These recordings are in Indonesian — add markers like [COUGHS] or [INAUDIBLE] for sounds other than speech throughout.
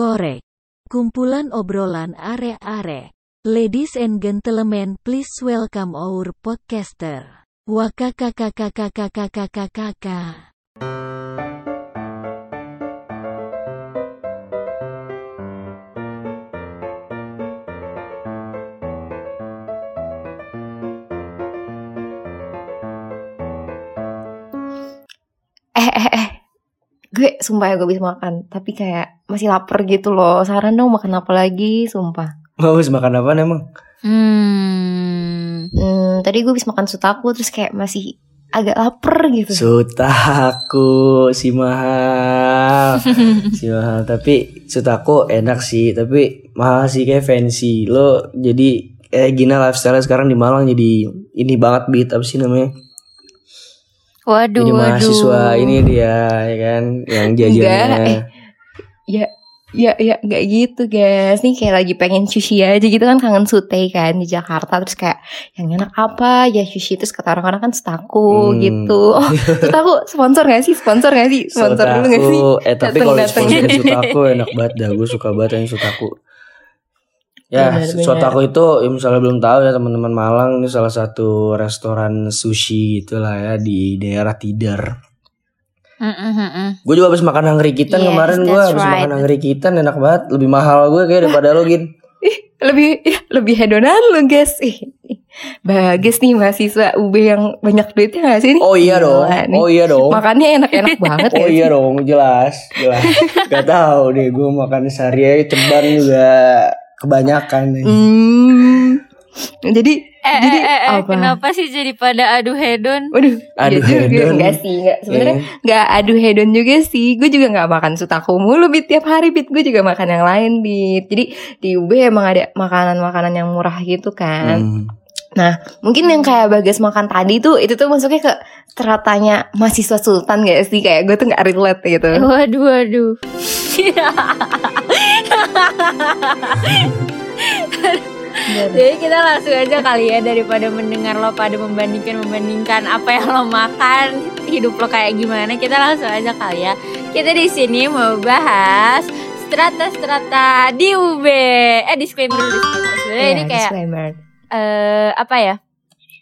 korek. Kumpulan obrolan are-are. Ladies and gentlemen, please welcome our podcaster. Wakakakakakakakakakakaka. Gue sumpah ya gue bisa makan. Tapi kayak masih lapar gitu loh. Saran dong makan apa lagi? Sumpah. Mau habis makan apa emang? Hmm. hmm, tadi gue bisa makan sutaku terus kayak masih agak lapar gitu. Sutaku si mahal. [LAUGHS] Si mahal. Tapi sutaku enak sih. Tapi mahal sih kayak fancy. Lo jadi eh gina lifestyle sekarang di Malang jadi ini banget beat apa sih namanya Waduh, jadi waduh. mahasiswa ini dia ya kan yang Enggak, jajannya. eh. ya ya ya nggak gitu guys. Nih kayak lagi pengen sushi aja gitu kan kangen sute kan di Jakarta. Terus kayak yang enak apa? Ya sushi terus kata orang-orang kan setaku Hmm. gitu. Oh setaku sponsor gak sih? Sponsor gak sih? Sponsor dulu gak sih? Eh tapi kalau sponsor [LAUGHS] Sutaku enak banget dah gue suka banget yang Sutaku ya Benar, benar. Sutaku itu ya misalnya belum tahu ya teman-teman Malang ini salah satu restoran sushi gitulah ya di daerah Tidar Mm, mm, mm, mm. gue juga habis makan Hungry Kitten Yes, kemarin gue habis right. makan Hungry Kitten enak banget lebih mahal gue kayak daripada lo gin [LAUGHS] lebih ya, lebih hedonan lu guys bagus nih mahasiswa UB yang banyak duitnya gak sih nih oh iya dong nih. oh iya dong makannya enak-enak [LAUGHS] banget Oh gak iya sih? dong, jelas, jelas. [LAUGHS] Gak tahu deh, gue makan sehari ceban juga kebanyakan nih. Hmm. Jadi Eh, jadi eh, eh, eh, apa? kenapa sih jadi pada adu hedon? Waduh, Adu iya juga. hedon. Enggak sih, enggak sebenarnya Eh, enggak adu hedon juga sih. Gue juga enggak makan sutaku mulu bit tiap hari bit. Gue juga makan yang lain bit. Jadi di UB emang ada makanan-makanan yang murah gitu kan. hmm. Nah, mungkin yang kayak Bagas makan tadi tuh itu tuh masuknya ke teratanya mahasiswa sultan gak sih? Kayak gue tuh gak relate gitu. Waduh, waduh. Jadi kita langsung aja kali ya daripada mendengar lo pada membandingkan membandingkan apa yang lo makan hidup lo kayak gimana kita langsung aja kali ya. Kita di sini mau bahas strata-strata di UB eh disclaimer dulu disclaimer. Sebenarnya Iya, ini kayak disclaimer. eh apa ya?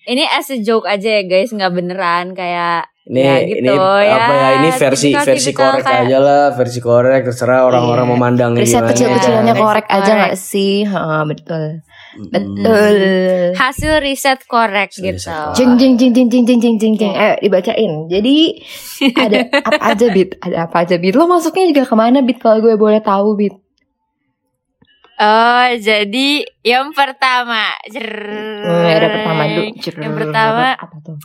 Ini as a joke aja ya guys. Nggak beneran. Kayak Ini, Ya, gitu, ini ya. apa ya? Ini versi Tipikal- versi tipikal korek kayak- aja lah, versi korek terserah orang-orang Iya. memandang Riset gimana. kecil-kecilannya Iya. korek aja Korek. gak sih? Ha, betul. Betul. hasil riset korek Hasil gitu riset korek. Jeng jeng jeng jeng jeng jeng jeng jeng jeng. Ayo dibacain. Jadi ada [LAUGHS] apa aja bit? Ada apa aja bit? Lo masuknya juga ke mana bit? Kalau gue boleh tahu bit. Oh, jadi yang pertama, Hmm, ada pertama dulu. Yang pertama apa tuh?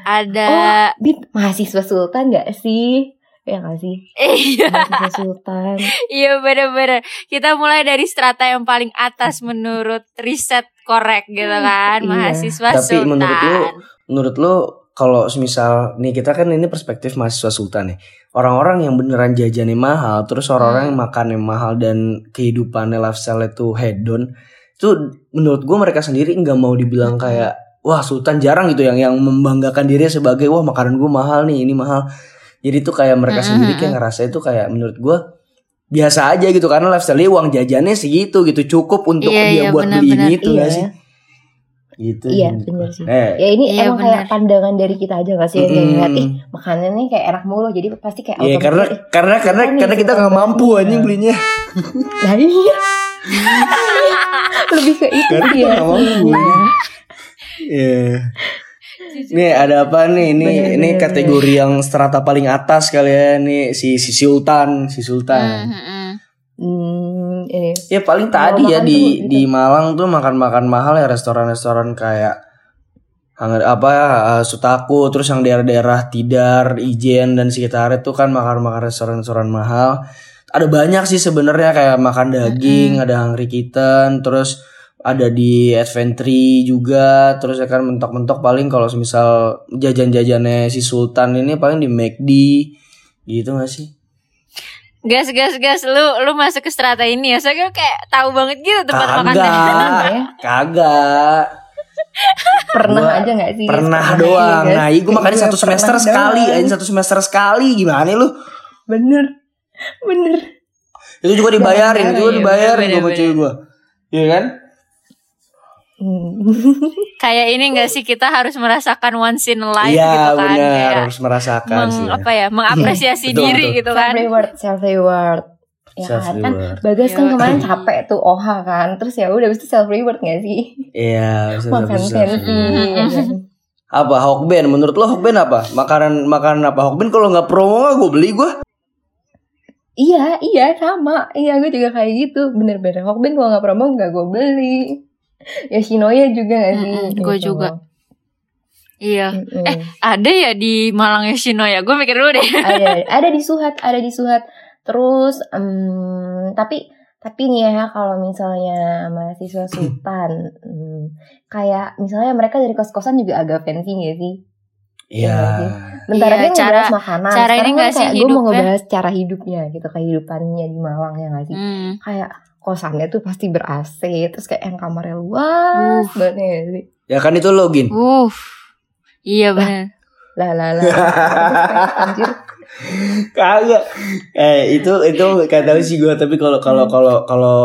Ada Oh, bit mahasiswa sultan gak sih? Ya gak sih? iya, Mahasiswa sultan. iya bener-bener. Kita mulai dari strata yang paling atas menurut riset korek gitu kan, Iya. mahasiswa Tapi sultan. menurut lu, menurut lu kalau semisal nih kita kan ini perspektif mahasiswa sultan nih. Orang-orang yang beneran jajannya mahal, terus orang-orang Hmm. yang makannya mahal dan kehidupannya lifestyle itu hedon, itu menurut gue mereka sendiri nggak mau dibilang Hmm. kayak wah sultan jarang gitu yang yang membanggakan dirinya sebagai wah makanan gue mahal nih ini mahal. Jadi tuh kayak mereka Hmm, sendiri hmm, kayak ngerasa itu kayak menurut gue biasa aja gitu karena lifestyle uang jajannya segitu gitu cukup untuk Iya, dia iya, buat beli benar-benar. ini tuh Iya. gak sih? Gitu. Iya, bener gua. sih. Eh, Ya ini Iya, emang kayak benar. pandangan dari kita aja gak sih? Kayak Mm-mm. ngeliat, ih makanannya kayak enak mulu. Jadi pasti kayak Iya otomatis, karena ih, karena karena nih, karena kita nggak mampu anjing belinya. Nah iya. Lebih ke itu Karena kita dia. nggak mampu. Iya. Nih ada apa nih? Ini Bener, ini bener, kategori yang strata paling atas kali ya nih si si Sultan, si Hmm, Sultan. hmm, hmm. Hmm, ini. Ya paling tadi ya di tuh gitu. di Malang tuh makan-makan mahal ya restoran-restoran kayak Hang- apa eh, Sutaku terus yang daerah-daerah Tidar, Ijen dan sekitarnya tuh kan makan-makan restoran-restoran mahal. Ada banyak sih sebenarnya kayak makan daging, ada Hungry Kitten, terus ada di Adventry juga, terus ya kan mentok-mentok paling kalau misal jajan-jajannya si Sultan ini paling di McD gitu gak sih? Gas gas gas lu lu masuk ke strata ini ya. Soalnya kayak tahu banget gitu tempat makan. Kagak, [LAUGHS] kagak. Pernah Gua aja gak sih? Pernah Pernah doang. Nah, iya gue makannya Iya, satu semester sekali, aja satu semester sekali. Gimana lu? Bener. Bener. Itu juga dibayarin, itu juga Iya, dibayarin gue sama cewek gue. Iya kan? Hmm. [LAUGHS] Kayak ini gak sih kita harus merasakan once in a life Iya gitu kan benar, kayak harus merasakan meng, sih. ya. apa ya mengapresiasi Betul, diri betul. gitu self kan. reward, self reward. Ya Self kan? kan reward. Bagas kan Yoi. kemarin capek tuh OHA kan. Terus ya udah habis itu self reward gak sih? Iya, Makan bisa. fancy. ya kan? Apa Hokben? Menurut lo Hokben apa? Makanan makanan apa Hokben kalau nggak promo nggak gue beli gue. Iya, iya sama. Iya, gue juga kayak gitu. Bener-bener. Hokben kalau nggak promo nggak gue beli. Yoshinoya juga gak sih? Mm-mm, gue Gitu. juga. Iya. Mm-mm. Eh, ada ya di Malang Yoshinoya. Gue mikir dulu deh. ada ada di Suhat, ada di Suhat. Terus, em, tapi tapi nih ya kalau misalnya mahasiswa Sultan, em, kayak misalnya mereka dari kos-kosan juga agak fancy gak sih? Iya. Bentar Iya, lagi cara- ngebahas makanan. cara Sekarang ini kan nggak sih kayak gue mau ngebahas cara hidupnya gitu, kehidupannya di Malang ya gak sih? Hmm. Kayak kosannya tuh pasti ber AC, terus kayak yang kamarnya luas Uh. banget ya sih? Ya kan itu login. Uh. Iya benar. Lah lah lah. Anjir. [LAUGHS] Kagak. Eh itu itu gak tahu sih gue tapi kalau kalau kalau kalau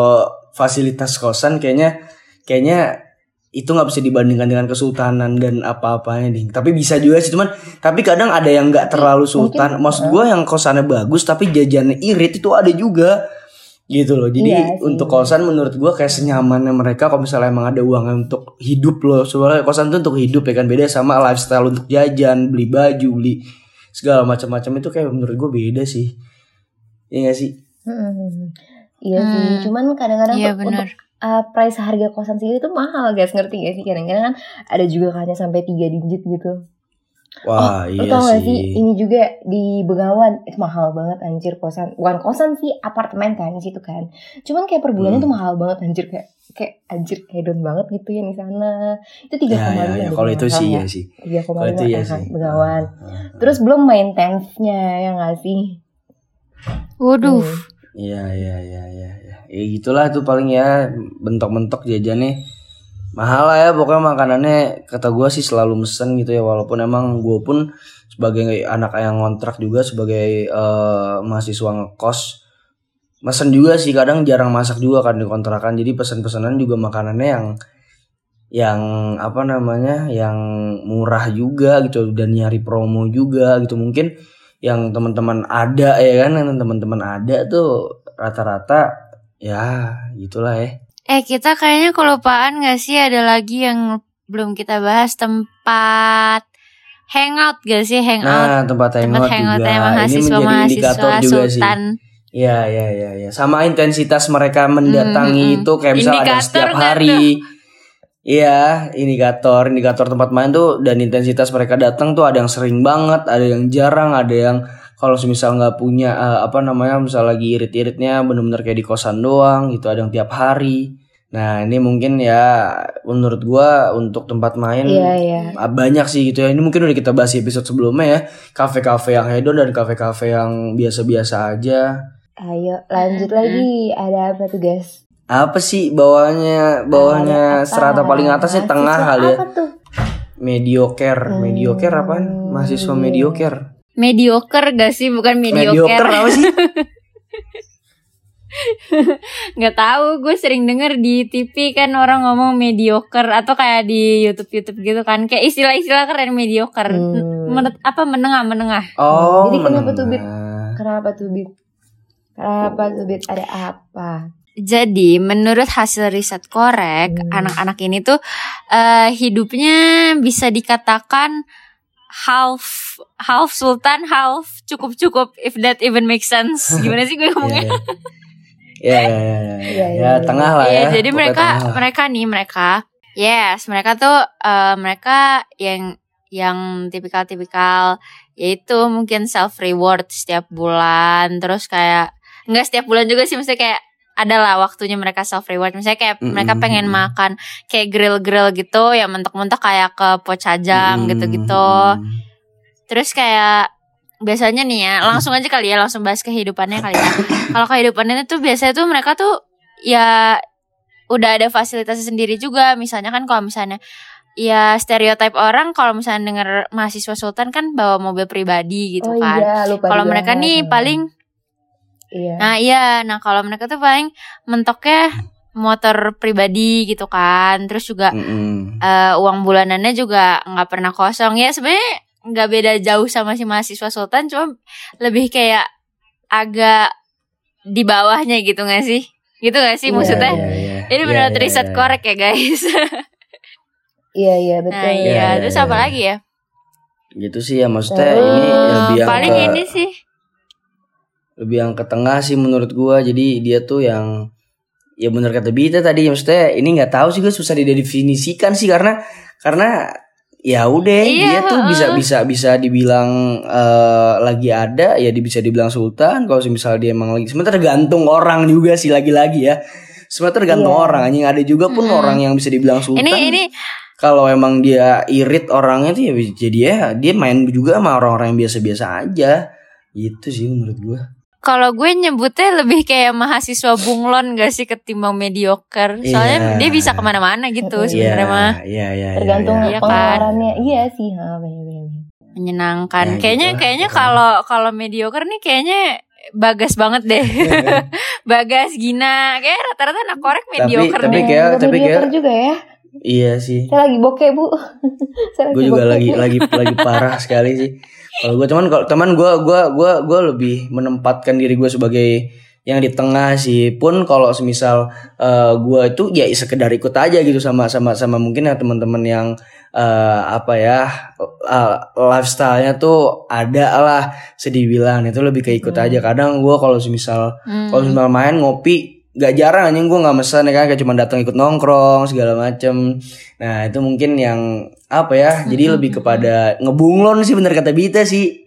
fasilitas kosan kayaknya kayaknya itu nggak bisa dibandingkan dengan kesultanan dan apa-apanya nih. Tapi bisa juga sih cuman tapi kadang ada yang nggak terlalu sultan. mungkin- Maksud gue yang kosannya bagus tapi jajannya irit itu ada juga gitu loh. Jadi Iya sih. untuk kosan menurut gue kayak senyamannya mereka kalau misalnya emang ada uang untuk hidup loh. Sebenarnya kosan tuh untuk hidup ya kan beda sama lifestyle untuk jajan, beli baju, beli segala macam-macam itu kayak menurut gue beda sih. Iya gak sih? Hmm. Iya sih, Hmm. cuman kadang-kadang Iya tuh untuk benar. uh, price harga kosan sendiri tuh mahal guys, ngerti gak sih? Kadang-kadang kan ada juga kan yang sampai 3 digit gitu. Wah, Lu iya tau gak sih, sih. ini juga di Begawan itu mahal banget anjir kosan. Bukan kosan sih, apartemen kan di situ kan. Cuman kayak per bulannya Hmm. tuh mahal banget anjir kayak kayak anjir hedon banget gitu ya di sana. Itu 3,5 Ya, ya, ya. Kalau itu sih ya sih. 3,5 Kalau itu ya sih. Begawan. Ah, Terus belum maintenance-nya ya gak sih? Waduh. Hmm. Iya, iya, iya, iya. Ya. ya gitulah tuh paling ya bentok-bentok jajannya mahal lah ya pokoknya makanannya kata gua sih selalu mesen gitu ya walaupun emang gue pun sebagai anak yang ngontrak juga sebagai eh, mahasiswa ngekos mesen juga sih kadang jarang masak juga kan di kontrakan. Jadi pesen-pesanan juga makanannya yang yang apa namanya yang murah juga gitu dan nyari promo juga gitu. Mungkin yang teman-teman ada ya kan teman-teman ada tuh rata-rata ya gitulah ya Eh kita kayaknya kelupaan gak sih? Ada lagi yang belum kita bahas. Tempat hangout gak sih? Hangout. Nah tempat tempat hangout juga. ini mahasiswa menjadi indikator mahasiswa juga sih. Sultan. ya ya ya ya sama intensitas mereka mendatangi Hmm, itu kayak misalnya ada setiap hari. Iya, indikator, indikator tempat main tuh dan intensitas mereka datang tuh ada yang sering banget, ada yang jarang, ada yang kalau misal nggak punya eh, apa namanya, misal lagi irit-iritnya bener-bener kayak di kosan doang gitu, ada yang tiap hari. Nah ini mungkin ya menurut gua untuk tempat main Iya, iya. ah, banyak sih gitu ya. Ini mungkin udah kita bahas di episode sebelumnya ya, kafe-kafe yang hedon dan kafe-kafe yang biasa-biasa aja. Ayo lanjut lagi. Ada apa tuh guys? Apa sih bawahnya bawahnya apa? strata paling atasnya tengah kali ya? Apa? Mediocre, Hmm, mediocre apaan? Mahasiswa iya. mediocre. Mediocre gak sih bukan Mediocre mediocre. apa sih? [LAUGHS] Nggak tahu, gue sering denger di TV kan orang ngomong mediocre atau kayak di YouTube YouTube gitu kan, kayak istilah-istilah keren mediocre. Hmm. Menurut apa menengah menengah? Oh, Jadi kenapa tuh, Bit? menengah. Kenapa tuh Bit? Kenapa tuh Bit? Ada apa? Jadi menurut hasil riset korek, Hmm. anak-anak ini tuh eh, hidupnya bisa dikatakan half half sultan, half cukup cukup if that even makes sense. [LAUGHS] Gimana sih gue Iya, ngomongnya? iya. Ya, ya, ya, ya, Iya, ya, iya, iya. tengah lah Iya, ya. jadi mereka tengah. mereka nih mereka yes mereka tuh eh, mereka yang yang tipikal-tipikal yaitu mungkin self reward setiap bulan terus kayak nggak setiap bulan juga sih mesti kayak adalah waktunya mereka self reward misalnya kayak Mm-mm. mereka pengen makan kayak grill grill gitu ya mentok-mentok kayak ke Pocajang Hmm, gitu-gitu. Terus kayak biasanya nih ya, langsung aja kali ya, langsung bahas kehidupannya kali ya. Kalau kehidupannya tuh biasanya tuh mereka tuh ya udah ada fasilitasnya sendiri juga. Misalnya kan kalau misalnya ya stereotip orang kalau misalnya denger mahasiswa sultan kan bawa mobil pribadi gitu oh kan. iya, Kalau mereka nih paling Iya. Nah iya, nah kalau mereka tuh paling mentoknya motor pribadi gitu kan, terus juga Mm-mm. eh, uang bulanannya juga nggak pernah kosong ya sebenarnya nggak beda jauh sama si mahasiswa sultan, cuma lebih kayak agak di bawahnya gitu nggak sih? Gitu gak sih Iya, maksudnya? Iya, iya. Ini Iya, benar iya, riset iya. korek ya guys. Iya iya betul. nah iya, Iya, iya, terus iya. apa lagi ya? Gitu sih ya maksudnya Terus, ini lebih yang paling ke ini sih. Lebih yang ke tengah sih menurut gua. Jadi dia tuh yang ya bener kata Bita tadi maksudnya ini nggak tahu sih gue susah didefinisikan sih karena karena ya udah Iya, dia tuh heeh. bisa bisa bisa dibilang eh, lagi ada ya bisa dibilang sultan kalau misalnya dia emang lagi sebenarnya tergantung orang juga sih lagi-lagi ya sebenarnya tergantung Iya. orang anjing ada juga pun Mm-mm. orang yang bisa dibilang sultan Ini ini kalau emang dia irit orangnya tuh ya jadi ya dia main juga sama orang-orang yang biasa-biasa aja gitu sih menurut gua kalau gue nyebutnya lebih kayak mahasiswa bunglon gak sih ketimbang mediocre. Soalnya Iya. dia bisa ke mana-mana gitu Mm-mm. sebenarnya mah iya iya iya, Tergantung iya. Iya kan? pengeluarannya. Iya sih, ha benar-benar. menyenangkan. Ya, kayaknya gitu kayaknya kalau kalau mediocre nih kayaknya bagas banget deh. [LAUGHS] bagas Gina, kayak rata-rata anak korek mediocre tapi deh. kayak- Bukan tapi mediocre kayak- juga ya. iya sih Saya lagi bokeh, Bu. [LAUGHS] Saya gue juga bokeh, lagi lagi lagi parah sekali sih kalau gue cuman kalau teman gue gue gue gue lebih menempatkan diri gue sebagai yang di tengah sih. Pun kalau semisal eh, gue itu ya sekedar ikut aja gitu sama sama sama mungkin ya teman-teman yang eh, apa ya eh, lifestyle-nya tuh ada lah sedih bilang itu lebih ke ikut Hmm. aja kadang gue kalau semisal Hmm. kalau semisal main ngopi gak jarang anjing gue nggak mesen ya kan. Kayak cuma datang ikut nongkrong segala macem. Nah itu mungkin yang apa ya jadi lebih kepada ngebunglon sih bener kata Bita sih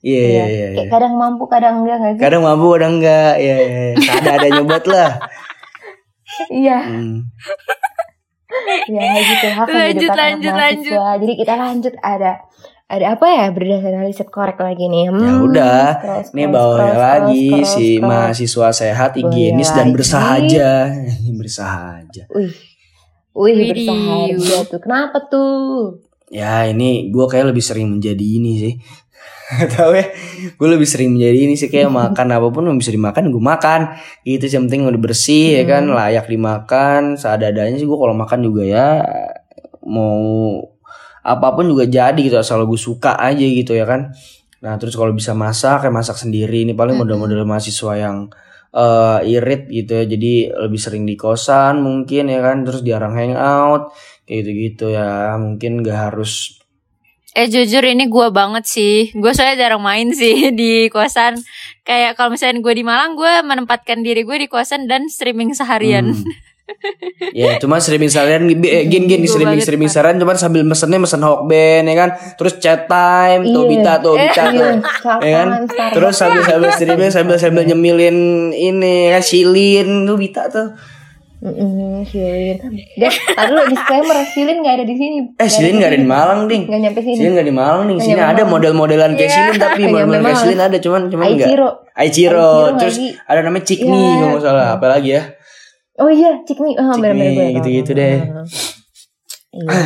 iya iya iya Kayak iya. kadang mampu, kadang enggak nggak sih? kadang mampu kadang enggak iya iya iya. ada ada nyobat lah Iya, Hmm. [LAUGHS] ya gitu. Hak Lanjut, lanjut, mahasiswa. Jadi kita lanjut ada ada apa ya berdasarkan riset korek lagi nih. Hmm, Ya udah, scroll, scroll, bawa scroll, lagi scroll, si scroll. mahasiswa sehat higienis dan lagi. bersahaja [LAUGHS] bersahaja Wih, wih Widih. bersahaja tuh. Kenapa tuh? ya ini gue kayak lebih sering menjadi ini sih [LAUGHS] tahu ya gue lebih sering menjadi ini sih kayak makan [LAUGHS] apa pun yang bisa dimakan gue makan itu sih, yang penting udah bersih ya kan Hmm. layak dimakan seadanya sih gue kalau makan juga ya mau apa pun juga jadi gitu asal gue suka aja gitu ya kan nah terus kalau bisa masak kayak masak sendiri ini paling Mm-mm. model-model mahasiswa yang eh, irit gitu ya. Jadi lebih sering di kosan mungkin ya kan. Terus diarang hangout kayak gitu-gitu ya. Mungkin gak harus. Eh jujur ini gue banget sih. Gue soalnya jarang main sih [LAUGHS] di kosan. Kayak kalau misalnya gue di Malang Gue menempatkan diri gue di kosan Dan streaming seharian. Hmm. [LAUGHS] ya cuma streaming eh, gin gin Gua streaming streaming seharian cuman sambil mesennya mesen Hokben ya kan? Terus chat time tuh Iya. Bita tuh Bita Iya, tuh. Ya kan? Terus sambil sambil streaming sambil sambil nyemilin ini kan? Silin tuh Bita tuh. Mm-mm, Silin. Deh, tadi lu disclaimer, Silin gak ada di sini. eh silin nggak ada di Malang ding. Gak nyampe sini. silin nggak di Malang nih Nggak sini ada model-modelan kayak Iya. silin tapi model-model kayak silin ada cuman cuman enggak Aichiro. Aichiro. Terus ada namanya Cikni Iya. kalau nggak salah. Apa lagi ya Oh iya, Cikmi. Oh, Cikmi, benar-benar gue tahu. gitu-gitu deh. Iya.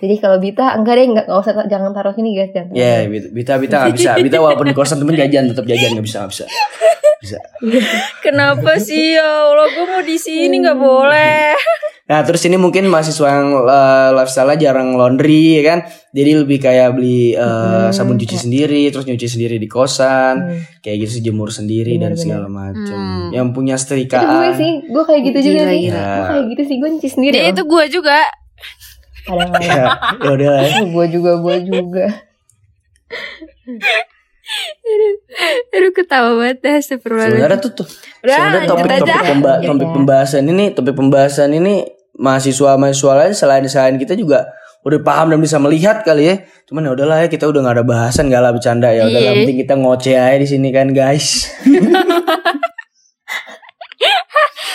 Jadi kalau Bita enggak deh, enggak, enggak usah jangan taruh sini guys, jangan. Ya, Bita, Bita, Bita nggak bisa. Bita walaupun di kosan temen jajan, tetap jajan nggak bisa, nggak bisa. Bisa. Kenapa sih ya Allah Gue mau di sini nggak boleh Nah, terus ini mungkin mahasiswa yang uh, lifestyle jarang laundry, ya kan? Jadi lebih kayak beli uh, Hmm, sabun cuci kayak- sendiri, terus nyuci sendiri di kosan, Hmm. kayak gitu sih jemur sendiri dan Bener-bener. segala macam. Hmm. Yang punya Itu gue sih, gue kayak gitu juga Gila, sih. gila. Gue kayak gitu sih, gue nyuci sendiri. Loh. itu gue juga. [LAUGHS] Ya, ya udah lah. ya. gue juga, gue juga. [LAUGHS] Aduh ketawa banget Astagfirullahaladzim. Sebenarnya tuh tuh sebenarnya topik topik, pemba- Lanjut topik ya. pembahasan ini topik pembahasan ini mahasiswa mahasiswa lain selain selain kita juga udah paham dan bisa melihat kali ya cuman ya udahlah ya kita udah nggak ada bahasan gak lah bercanda ya udah Iya. penting kita ngoceh aja di sini kan guys [LAUGHS]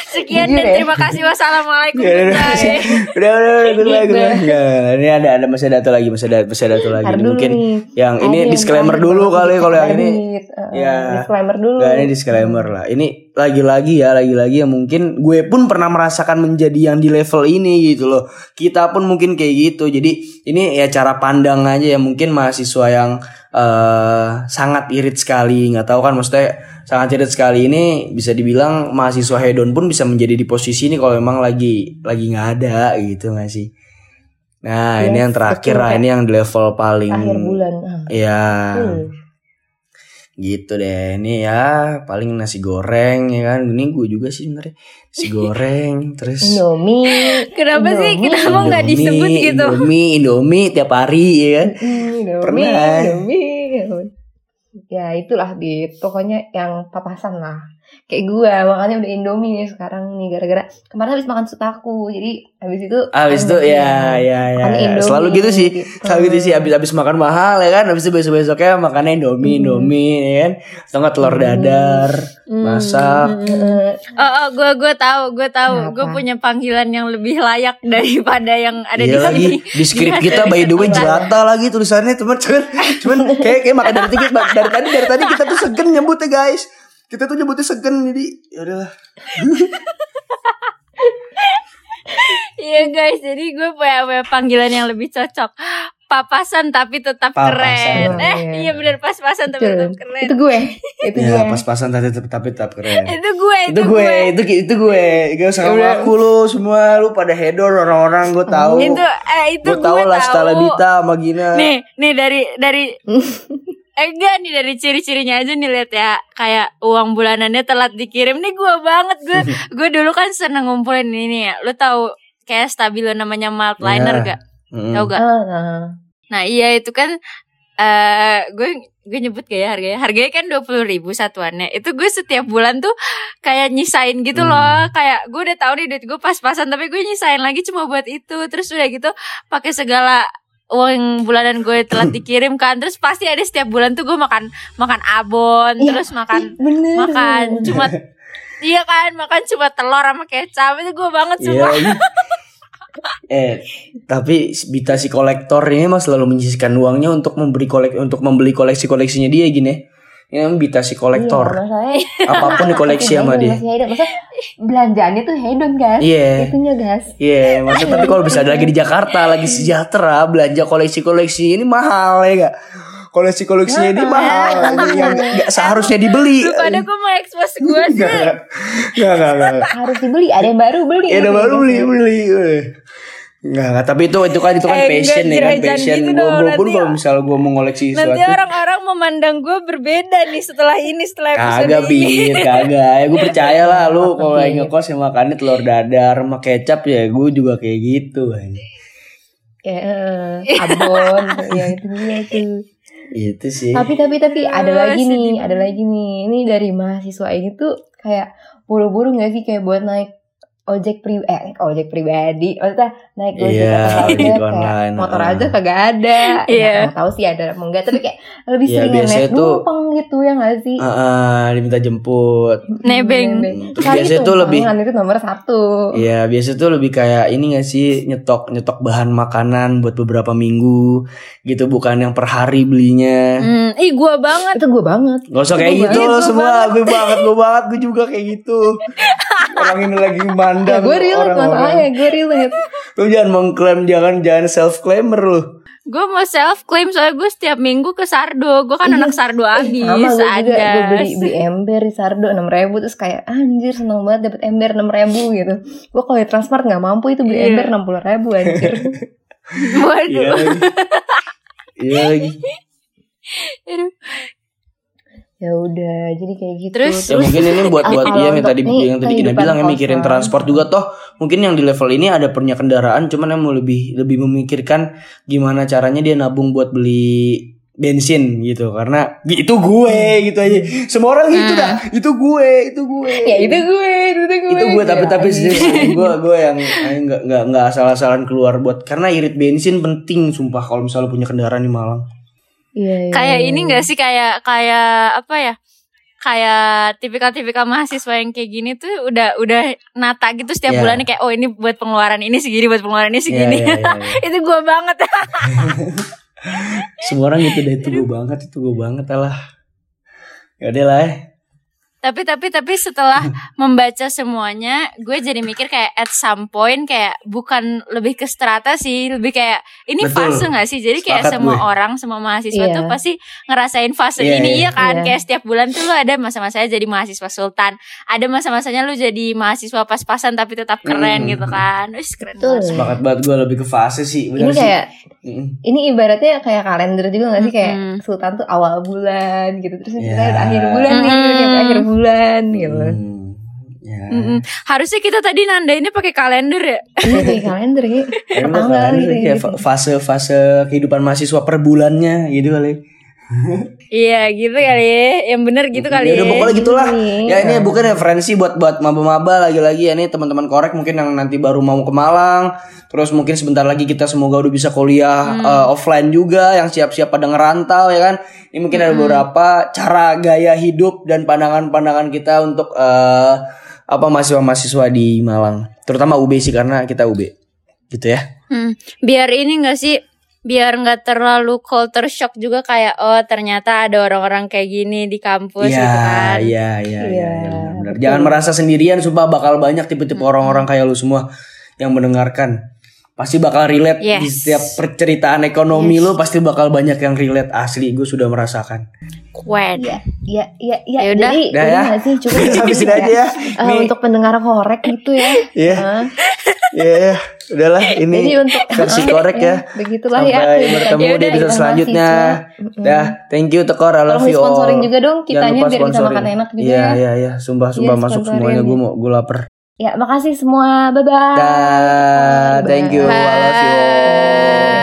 Sekian Jujur dan ya. terima kasih Wassalamualaikum udah udah udah udah udah goodbye, goodbye. Nggak, ini ada ada masih ada satu lagi masih ada masih ada satu lagi dulu mungkin nih. yang ini yang disclaimer dulu kali kalau yang ini. Uh, Ya. Disclaimer dulu. Ini disclaimer lah. Ini lagi-lagi ya, lagi-lagi ya mungkin gue pun pernah merasakan menjadi yang di level ini gitu loh. Kita pun mungkin kayak gitu. Jadi ini ya cara pandang aja ya mungkin mahasiswa yang eh sangat irit sekali. nggak tahu kan maksudnya sangat cerita sekali ini bisa dibilang mahasiswa hedon pun bisa menjadi di posisi ini kalau memang lagi lagi nggak ada gitu nggak sih nah ini Yes, yang terakhir lah ini yang di level paling akhir bulan ya betul. gitu deh ini ya paling nasi goreng ya kan ini gue juga sih sebenarnya nasi [LAUGHS] goreng terus Indomie Kenapa sih? Indomie. Kenapa nggak disebut gitu? Indomie Indomie tiap hari ya kan Hmm, Indomie, Pernah. Indomie. Ya itulah di pokoknya yang papasan lah. Kayak gue makanya udah Indomie nih sekarang nih gara-gara kemarin habis makan sutaku jadi habis itu Abis itu ya ya ya, ya. Indomie, selalu gitu sih gitu. selalu gitu sih abis abis makan mahal ya kan abis itu besok besoknya makannya Indomie Hmm. Indomie ya kan atau nggak telur Hmm. dadar Hmm, masak hmm, hmm. Eh, Oh, oh gue gue tahu, gue tahu, Kenapa? gue punya panggilan yang lebih layak [LAUGHS] daripada yang ada di Iya lagi sini. di skrip Iya, kita by the way dari jelata lagi tulisannya teman cuman cuman kayak kayak makan dari dikit dari tadi dari tadi kita tuh segen nyebutnya guys kita tuh nyebutnya segen jadi ya udahlah Iya guys, jadi gue punya, punya panggilan yang lebih cocok. Papasan tapi tetap Papasan. keren. Eh, iya. iya bener pas-pasan tapi tetap keren. Itu gue, itu gue. ya pas-pasan tapi tetap tapi tetap keren Itu gue, itu gue itu itu gue gak usah ngaku aku lu semua lu pada hedon orang-orang gue tahu Itu eh itu gue gue tahu lah tahu. Stella Dita sama Gina Nih, nih dari dari [LAUGHS] eh enggak nih dari ciri-cirinya aja nih lihat ya. Kayak uang bulanannya telat dikirim. Nih gue banget gue [LAUGHS] gue dulu kan seneng ngumpulin ini ya. Lu tahu kayak stabilo namanya Maltliner Ya. gak Mm. tahu gak Ah, ah. nah iya itu kan eh gue gue nyebut gak ya harganya. Harganya kan dua puluh ribu satuannya. Itu gue setiap bulan tuh kayak nyisain gitu Hmm. loh kayak gue udah tahu nih duit gue pas-pasan tapi gue nyisain lagi cuma buat itu. Terus udah gitu pakai segala uang bulanan gue telat [COUGHS] dikirim kan terus pasti ada setiap bulan tuh gue makan makan abon Iya. terus makan Bener. makan cuma [LAUGHS] iya kan makan cuma telur sama kecap itu gue banget Iya semua lagi. [LAUGHS] eh tapi Bita si kolektor ini mah selalu menyisihkan uangnya untuk memberi kolek untuk membeli koleksi koleksinya dia gini ini namanya Bita si Iya, kolektor masalahnya apa pun dikoleksi sama dia hedon. Maksudnya belanjaannya tuh hedon guys. Iya. Itunya guys. Iya, maksudnya tapi kalau bisa lagi di Jakarta, lagi sejahtera, belanja koleksi-koleksi ini mahal ya gak? Koleksi-koleksinya ini mahal, [LAUGHS] yang gak seharusnya dibeli. lu pada mau expose gue sih Gak, gak, gak, gak. Harus dibeli, ada yang baru beli. Ya udah baru beli beli. Enggak, enggak, tapi itu itu kan itu kan Eh, enggak, passion ya kan passion. gitu Gue gue pun nanti- kalau misal gue mau ngoleksi Nanti sesuatu orang-orang memandang gue berbeda nih setelah ini setelah episode Kagak ini. bir, kagak. Ya gue percaya lah lu [LAUGHS] kalau lagi ngekos yang makannya telur dadar sama kecap ya gue juga kayak gitu. Kayak eh, abon, [LAUGHS] ya itu dia tuh. Itu sih. Tapi tapi tapi ada Aduh, lagi nih, ada lagi nih. Ini dari mahasiswa ini tuh kayak buru-buru nggak sih kayak buat naik ojek pri eh naik ojek pribadi maksudnya naik gojek Iya, atau ojek kayak online, motor aja kagak ada Iya. nggak tahu sih ada apa enggak tapi kayak lebih Iya, sering naik tuh- numpang gitu ya nggak sih Ah, ah, diminta jemput. Nebeng. Terus Kali biasanya tuh lebih itu nomor satu Iya, biasa tuh lebih kayak ini gak sih nyetok nyetok bahan makanan buat beberapa minggu gitu bukan yang per hari belinya. Hmm, ih gue banget. itu gue banget Gak usah kayak Gue gitu banget, lo gue semua, gue [LAUGHS] banget, gue banget, gue juga kayak gitu. Orang ini lagi ya mandang gue relate masalahnya gue relate Lu jangan mengklaim, jangan jangan self claimer lu. Gue mau self claim soalnya gue setiap minggu ke Sardo. Gue kan anak Sardo abis. sama gue juga gue ada. beli beli ember di Sardo enam ribu terus kayak anjir seneng banget dapet ember enam ribu gitu gue kalau di Transmart nggak mampu itu beli Iya. ember enam puluh ribu anjir [LAUGHS] Waduh. Iya lagi. Iya lagi. Aduh. Ya udah jadi kayak gitu. Terus? Ya mungkin ini buat [LAUGHS] buat Kalau dia yang tadi nih, yang tadi kita bilang ya mikirin transport juga. Toh mungkin yang di level ini ada punya kendaraan cuman yang mau lebih lebih memikirkan gimana caranya dia nabung buat beli bensin gitu. Karena itu gue gitu aja. Semua orang gitu Hmm. dah itu gue itu gue. Ya itu gue itu gue itu gue tapi Ya, tapi iya. serius gue gue yang nggak nggak nggak asal-asalan keluar buat karena irit bensin penting sumpah kalau misalnya punya kendaraan di Malang Iya, iya, Kayak iya. ini gak sih kayak kayak apa ya? Kayak tipikal-tipikal mahasiswa yang kayak gini tuh udah udah nata gitu setiap Iya. bulannya kayak oh ini buat pengeluaran ini segini buat pengeluaran ini Iya, segini. iya, iya, iya. [LAUGHS] itu gue banget. [LAUGHS] semua orang gitu deh itu gue banget itu gue banget lah ya udah lah ya. Tapi tapi tapi setelah [LAUGHS] membaca semuanya gue jadi mikir kayak at some point kayak bukan lebih ke strata sih lebih kayak ini Betul. fase nggak sih jadi kayak Sepakat semua gue. orang semua mahasiswa Iya. tuh pasti ngerasain fase Iya, ini iya. iya kan Iya. kayak setiap bulan tuh lu ada masa-masanya jadi mahasiswa sultan ada masa-masanya lu jadi mahasiswa pas-pasan tapi tetap keren Hmm. gitu kan Wih, keren Betul. banget Sepakat banget gue lebih ke fase sih. Ini Bener sih. kayak Mm. ini ibaratnya kayak kalender juga gak sih kayak Mm-mm. Sultan tuh awal bulan gitu terus kita udah akhir bulan nih udah nyampe akhir bulan gitu. Hmm. Ya. Harusnya kita tadi nandainnya pakai kalender ya Ini kayak kalender. Ya, Tanggal bakalan gitu, kayak gitu. fa- fase-fase kehidupan mahasiswa per bulannya gitu kali. [LAUGHS] iya gitu kali ya yang bener gitu kali Ya udah ya pokoknya gitulah. Iya. Ya ini bukan referensi buat buat maba-maba lagi-lagi ya ini teman-teman korek mungkin yang nanti baru mau ke Malang. Terus mungkin sebentar lagi kita semoga udah bisa kuliah eh, offline juga yang siap-siap pada ngerantau ya kan. Ini mungkin ada beberapa cara gaya hidup dan pandangan-pandangan kita untuk eh, apa mahasiswa-mahasiswa di Malang. Terutama UB sih karena kita UB. Gitu ya. Hmm, biar ini gak sih biar nggak terlalu culture shock juga kayak oh ternyata ada orang-orang kayak gini di kampus gitu kan. Iya, iya, iya, Iya, iya, benar-benar. betul. Jangan merasa sendirian, sumpah bakal banyak tipe-tipe orang-orang kayak lu semua yang mendengarkan. Pasti bakal relate di Yes. setiap perceritaan ekonomi lu pasti bakal banyak yang relate asli. Gue sudah merasakan. Kuen. Iya, iya, iya, iya. Ya udah. Jadi, Udah ini ya. sih cukup Sampai sini kayak, aja ya. eh, Nih. untuk pendengar korek gitu ya. Iya. Hah? Iya, udahlah ini Jadi untuk versi korek ya. [LAUGHS] Begitulah ya. Sampai kehidupan bertemu Ya di episode kita selanjutnya. mahasiswa. Dah, thank you Tekor, I love Tolong you all. sponsoring juga dong kitanya biar sponsoring. makan enak juga Iya, ya. iya, iya. Sumpah, sumpah Iya, masuk semuanya. ya. Gue mau, gue lapar. Ya, makasih semua. Bye bye. Dah, thank you. I love you all.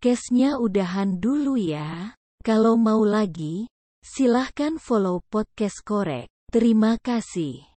Podcastnya udahan dulu ya. Kalau mau lagi, silahkan follow podcast korek. Terima kasih.